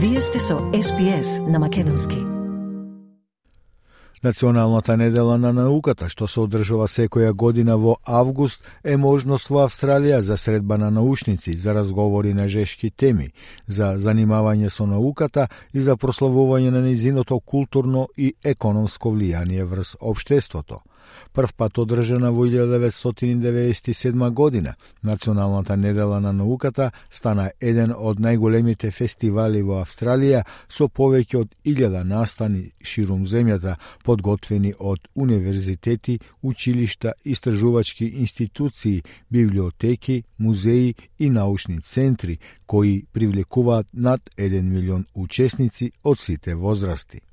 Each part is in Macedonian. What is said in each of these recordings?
Вие сте со СПС на Македонски. Националната недела на науката, што се одржува секоја година во август, е можност во Австралија за средба на научници, за разговори на жешки теми, за занимавање со науката и за прославување на низиното културно и економско влијание врз обштеството прв пат одржана во 1997 година. Националната недела на науката стана еден од најголемите фестивали во Австралија со повеќе од 1000 настани ширум земјата, подготвени од универзитети, училишта, истражувачки институции, библиотеки, музеи и научни центри, кои привлекуваат над 1 милион учесници од сите возрасти.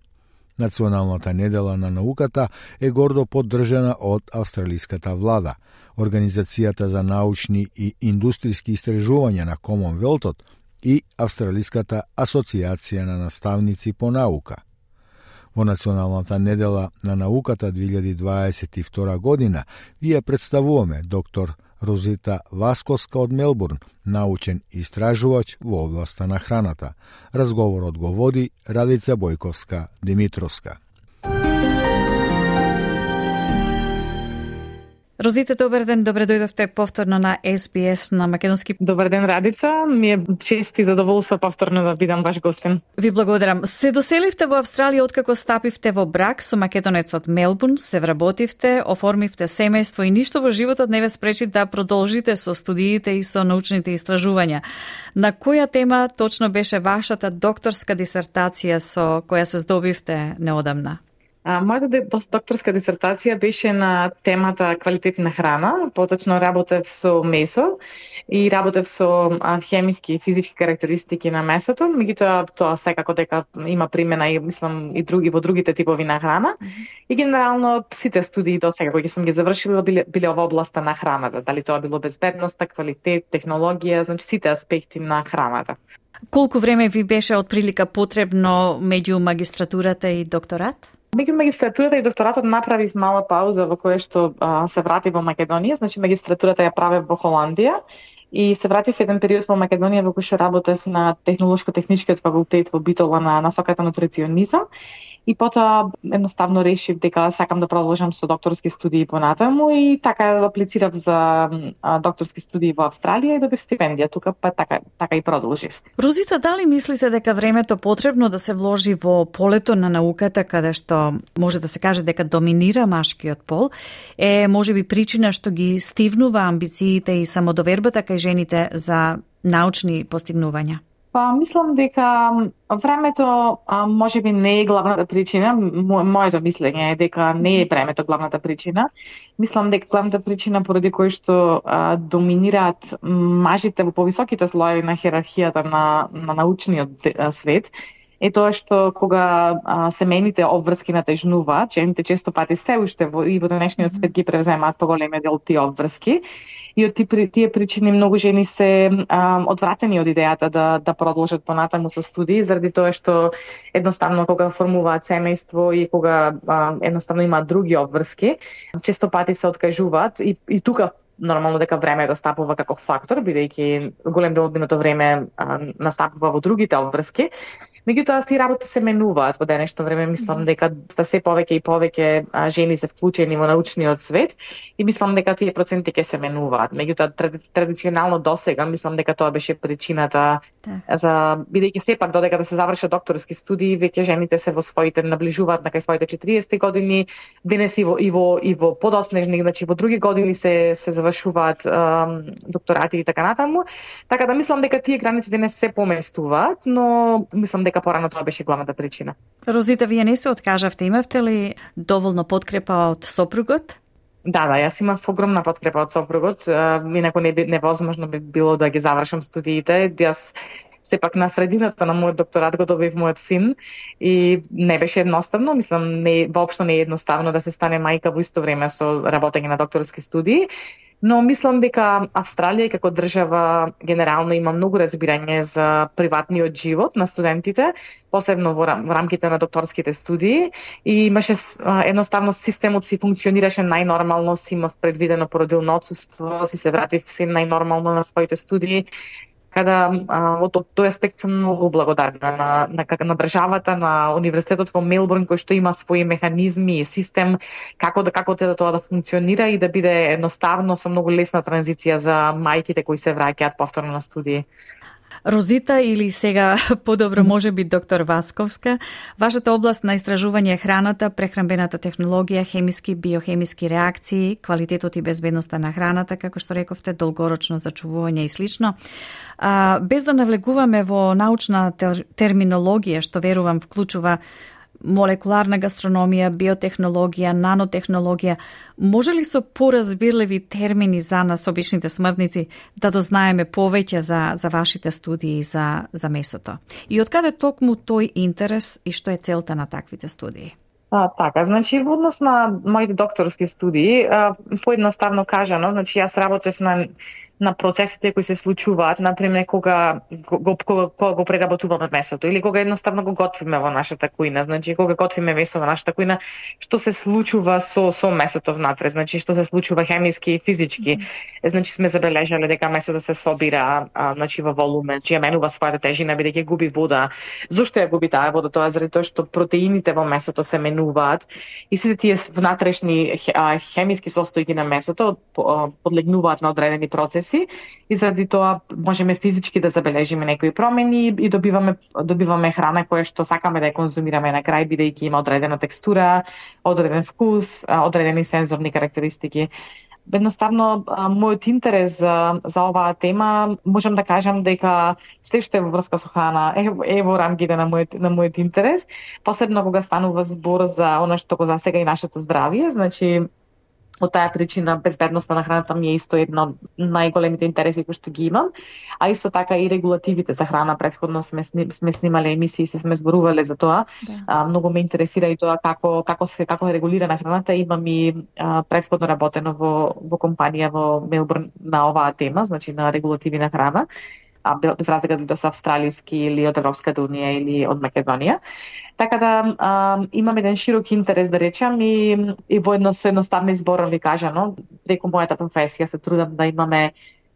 Националната недела на науката е гордо поддржана од австралиската влада. Организацијата за научни и индустријски истражувања на Комонвелтот и Австралиската асоциација на наставници по наука. Во Националната недела на науката 2022 година вие представуваме доктор Розита Васкоска од Мелбурн, научен истражувач во областа на храната. Разговорот го води Радица Бојковска Димитровска. Розите, добар ден, добре дојдовте повторно на SBS на Македонски. Добар ден, Радица. Ми е чест и задоволство повторно да бидам ваш гостин. Ви благодарам. Се доселивте во Австралија откако стапивте во брак со македонецот Мелбурн, се вработивте, оформивте семејство и ништо во животот не ве спречи да продолжите со студиите и со научните истражувања. На која тема точно беше вашата докторска дисертација со која се здобивте неодамна? Мојата докторска дисертација беше на темата квалитет на храна, поточно работев со месо и работев со хемиски и физички карактеристики на месото, меѓутоа тоа секако дека има примена и мислам и други во другите типови на храна. И генерално сите студии до сега кои сум ги завршила биле, биле во областа на храната, дали тоа било безбедноста, квалитет, технологија, значи сите аспекти на храната. Колку време ви беше од прилика потребно меѓу магистратурата и докторат? Меѓу магистратурата и докторатот направив мала пауза во која што а, се вратив во Македонија, значи магистратурата ја правев во Холандија и се вратив еден период во Македонија во кој што работев на технолошко-техничкиот факултет во Битола на насоката нутриционизам и потоа едноставно решив дека сакам да продолжам со докторски студии понатаму и така аплицирав за докторски студии во Австралија и добив стипендија тука, па така така и продолжив. Розита, дали мислите дека времето потребно да се вложи во полето на науката каде што може да се каже дека доминира машкиот пол е можеби причина што ги стивнува амбициите и самодовербата кај жените за научни постигнувања? Па мислам дека времето а, може би не е главната причина. Мо, моето мислење е дека не е времето главната причина. Мислам дека главната причина поради кој што а, доминираат мажите во повисоките слоеви на херархијата на, на научниот свет е тоа што кога а, семејните обврски натежнуваат, жените често пати се уште во, и во денешниот свет ги превземаат поголемиот дел тие обврски. И од тие, тие причини многу жени се а, одвратени од идејата да да продолжат понатаму со студии заради тоа што едноставно кога формуваат семејство и кога а, едноставно имаат други обврски, често пати се откажуваат и, и тука нормално дека времето стапува како фактор, бидејќи голем дел од време а, настапува во другите обврски, Меѓутоа, си работи се менуваат во денешно време. Мислам дека ста се повеќе и повеќе жени се вклучени во научниот свет и мислам дека тие проценти ќе се менуваат. Меѓутоа, традиционално досега, мислам дека тоа беше причината да. за бидејќи сепак додека да се завршат докторски студии, веќе жените се во своите наближуваат на кај своите 40 години, денес и во и во и во подоснежни, значи во други години се се завршуваат докторати и така натаму. Така да мислам дека тие граници денес се поместуваат, но мислам дека дека порано тоа беше главната причина. Розита, вие не се откажавте, имавте ли доволно подкрепа од сопругот? Да, да, јас имав огромна подкрепа од сопругот. Инаку не би невозможно би било да ги завршам студиите. Јас сепак на средината на мојот докторат го добив мојот син и не беше едноставно, мислам не воопшто не е едноставно да се стане мајка во исто време со работење на докторски студии но мислам дека Австралија како држава генерално има многу разбирање за приватниот живот на студентите, посебно во, во рамките на докторските студии и имаше едноставно системот си функционираше најнормално, си имав предвидено породилно отсуство, си се вратив си најнормално на своите студии када во тој аспект сум многу благодарна на, на, на државата, на универзитетот во Мелбурн кој што има своји механизми и систем како да како те да тоа да функционира и да биде едноставно со многу лесна транзиција за мајките кои се враќаат повторно на студии. Розита или сега подобро може би доктор Васковска, вашата област на истражување е храната, прехранбената технологија, хемиски, биохемиски реакции, квалитетот и безбедноста на храната, како што рековте, долгорочно зачувување и слично. А, без да навлегуваме во научна терминологија, што верувам вклучува молекуларна гастрономија, биотехнологија, нанотехнологија, може ли со поразбирливи термини за нас обичните смртници да дознаеме повеќе за, за вашите студии за, за месото? И од каде токму тој интерес и што е целта на таквите студии? А, така, значи во однос на моите докторски студии, а, поедноставно кажано, значи јас работев на на процесите кои се случуваат, например кога го, кога, кога го преработуваме месото или кога едноставно го готвиме во нашата кујна, значи кога готвиме месо во нашата кујна, што се случува со со месото внатре, значи што се случува хемиски и физички. Mm -hmm. Значи сме забележале дека месото се собира, а, значи во волумен, че ја менува својата тежина бидејќи губи вода. Зошто ја губи таа вода? Тоа заради тоа што протеините во месото се менуваат и сите тие внатрешни хемиски состојки на месото подлегнуваат на одредени процеси процеси и заради тоа можеме физички да забележиме некои промени и добиваме добиваме храна која што сакаме да ја конзумираме на крај бидејќи има одредена текстура, одреден вкус, одредени сензорни карактеристики. Едноставно мојот интерес за, за оваа тема можам да кажам дека се што е во врска со храна е, е во рамките на мојот на мојот интерес, посебно кога станува збор за она што го засега и нашето здравје, значи Од таа причина безбедноста на храната ми е исто една од најголемите интереси кои што ги имам, а исто така и регулативите за храна. Предходно сме сме снимале емисии, се сме зборувале за тоа. Да. А, многу ме интересира и тоа како како се како е регулирана храната. Имам и а, предходно работено во во компанија во Мелбурн на оваа тема, значи на регулативи на храна а, без разлика дали тоа се австралиски или од Европската унија или од Македонија. Така да а, имам еден широк интерес да речам и, и во едно со едноставни зборови кажано, преку мојата професија се трудам да имаме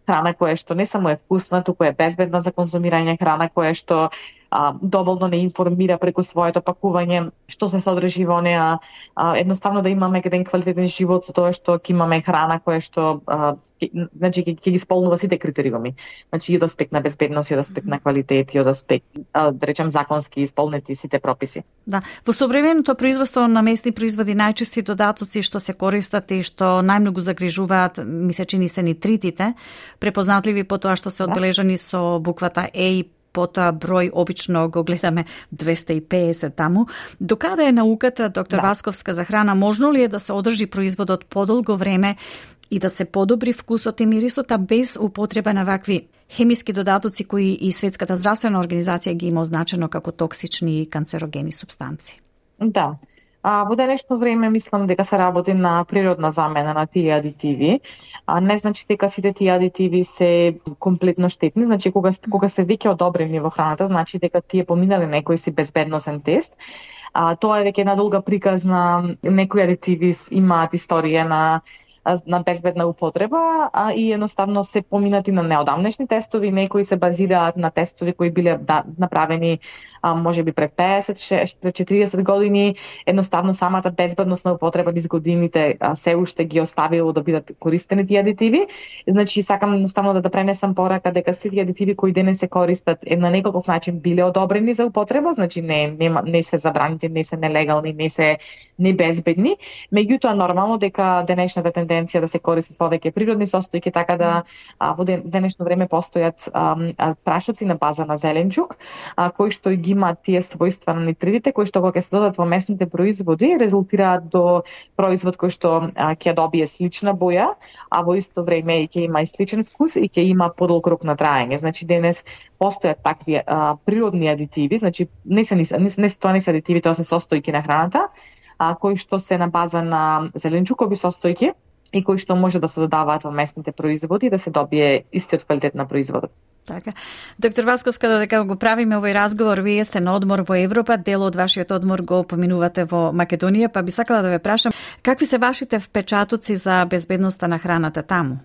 храна која што не само е вкусна, туку е безбедна за конзумирање, храна која што а, доволно не информира преку своето пакување што се содржи во неа, а, едноставно да имаме еден квалитетен живот со тоа што ќе имаме храна која што а, значи ќе, ќе ги исполнува сите критериуми. Значи и од аспект на безбедност, и од аспект на квалитет, и од аспект а, да речем законски исполнети сите прописи. Да, во современото производство на местни производи најчести додатоци што се користат и што најмногу загрижуваат, ми се чини се нитритите, препознатливи по тоа што се да. одбележани со буквата Е и потоа број обично го гледаме 250 таму. Докаде е науката, доктор да. Васковска, за храна? Можно ли е да се одржи производот подолго време и да се подобри вкусот и мирисот, а без употреба на вакви хемиски додатоци кои и Светската здравствена организација ги има означено како токсични и канцерогени субстанции? Да. А, во денешно време мислам дека се работи на природна замена на тие адитиви. А, не значи дека сите тие адитиви се комплетно штетни, значи кога кога се веќе одобрени во храната, значи дека тие поминале некој си безбедносен тест. А, тоа е веќе една долга приказна, некои адитиви имаат историја на на безбедна употреба а, и едноставно се поминати на неодамнешни тестови, некои се базираат на тестови кои биле да, направени а, може би пред 50, пред 40 години, едноставно самата безбедност на употреба низ годините а, се уште ги оставило да бидат користени тие адитиви. Значи сакам едноставно да, да пренесам порака дека сите адитиви кои денес се користат е на неколков начин биле одобрени за употреба, значи не не, не се забраните, не се нелегални, не се небезбедни, меѓутоа нормално дека денешната тенденција да се користат повеќе природни состојки, така да а, во денешно време постојат а, прашоци на база на зеленчук, а, кои што ги имаат тие својства на нитридите кои што кога се додат во местните производи резултираат до производ кој што ќе добие слична боја, а во исто време и ќе има и сличен вкус и ќе има подолг рок на траење. Значи денес постојат такви а, природни адитиви, значи не се не, не, не тоа не се адитиви, тоа се состојки на храната, а, кои што се на база на зеленчукови состојки и кои што може да се додаваат во местните производи и да се добие истиот квалитет на производот. Така. Доктор Васковска, додека го правиме овој разговор, вие сте на одмор во Европа, дел од вашиот одмор го поминувате во Македонија, па би сакала да ве прашам, какви се вашите впечатоци за безбедноста на храната таму?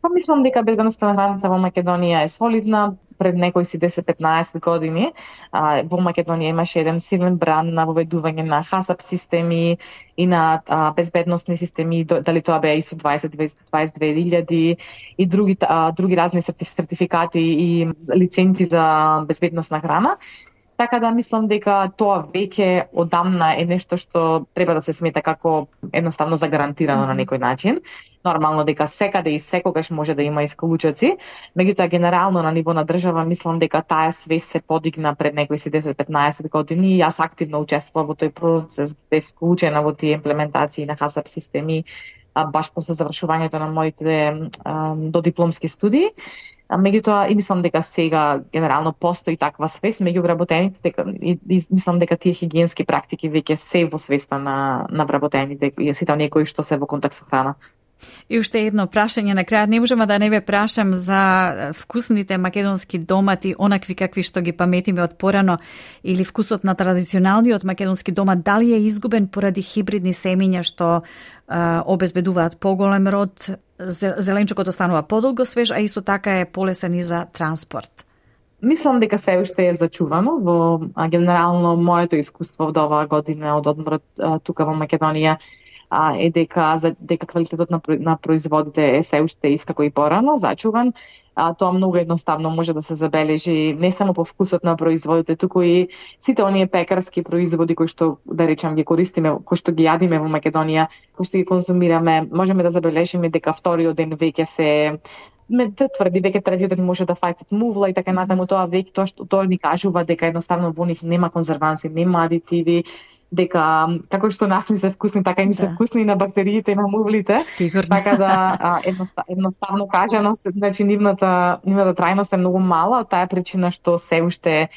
Па мислам дека безбедноста на храната во Македонија е солидна пред некои си 10-15 години а, во Македонија имаше еден силен бран на воведување на хасап системи и на а, безбедносни системи, дали тоа беа ISO 22000 и други а, други разни сертификати и лиценци за безбедност на храна. Така да мислам дека тоа веќе одамна е нешто што треба да се смета како едноставно загарантирано mm -hmm. на некој начин. Нормално дека секаде и секогаш може да има исклучоци, меѓутоа генерално на ниво на држава мислам дека таа свест се подигна пред некои 10-15 години и јас активно учествував во тој процес, бев вклучена во тие имплементации на хасап системи баш после завршувањето на моите додипломски студии. Меѓутоа и мислам дека сега генерално постои таква свест меѓу вработените дека и, и мислам дека тие хигиенски практики веќе се во свеста на на вработените и сите оние кои што се во контакт со храна. И уште едно прашање на крајот. Не можеме да не ве прашам за вкусните македонски домати, онакви какви што ги паметиме од порано, или вкусот на традиционалниот македонски домат, дали е изгубен поради хибридни семиња што а, обезбедуваат поголем род, зеленчукот останува подолго свеж, а исто така е полесен и за транспорт? Мислам дека се уште е зачувано во а, генерално моето искуство од оваа година од одморот тука во Македонија а, е дека за дека квалитетот на, на производите е се уште искако и порано, зачуван. А, тоа многу едноставно може да се забележи не само по вкусот на производите, туку и сите оние пекарски производи кои што да речам ги користиме, кои што ги јадиме во Македонија, кои што ги конзумираме, можеме да забележиме дека вториот ден веќе се ме тврди веќе третиот ден може да фајтат мувла и така натаму тоа веќе тоа што тоа ни кажува дека едноставно во нив нема конзерванси, нема адитиви, дека како што нас ни се вкусни, така и ми се да. вкусни и на бактериите и на мувлите. Сигурно. Така да а, едноста, едноставно кажано, значи нивната нивната трајност е многу мала, од таа причина што се уште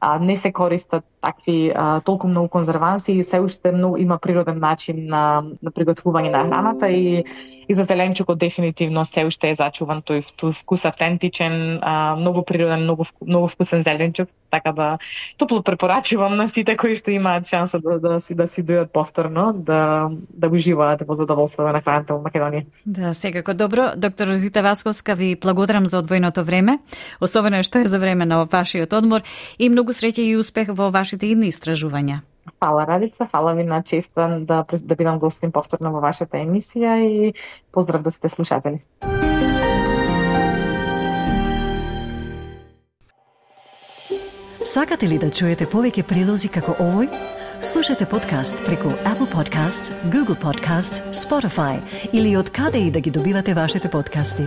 а, не се користат такви а, толку многу конзерванси и се уште многу има природен начин на, на приготвување на храната и, и за зеленчукот дефинитивно се уште е зачуван тој, тој вкус автентичен, а, многу природен, многу, многу вкусен зеленчук, така да топло препорачувам на сите кои што имаат шанса да, да, си да си дојдат повторно, да да уживаат во задоволство на храната во Македонија. Да, секако добро. Доктор Розита Васковска ви благодарам за одвоеното време, особено што е за време на вашиот одмор и многу среќа и успех во ваш вашите идни истражувања. Фала Радица, фала ви на честа да, да бидам гостин повторно во вашата емисија и поздрав до сите слушатели. Сакате ли да чуете повеќе прилози како овој? Слушате подкаст преку Apple Podcasts, Google Podcasts, Spotify или од каде и да ги добивате вашите подкасти.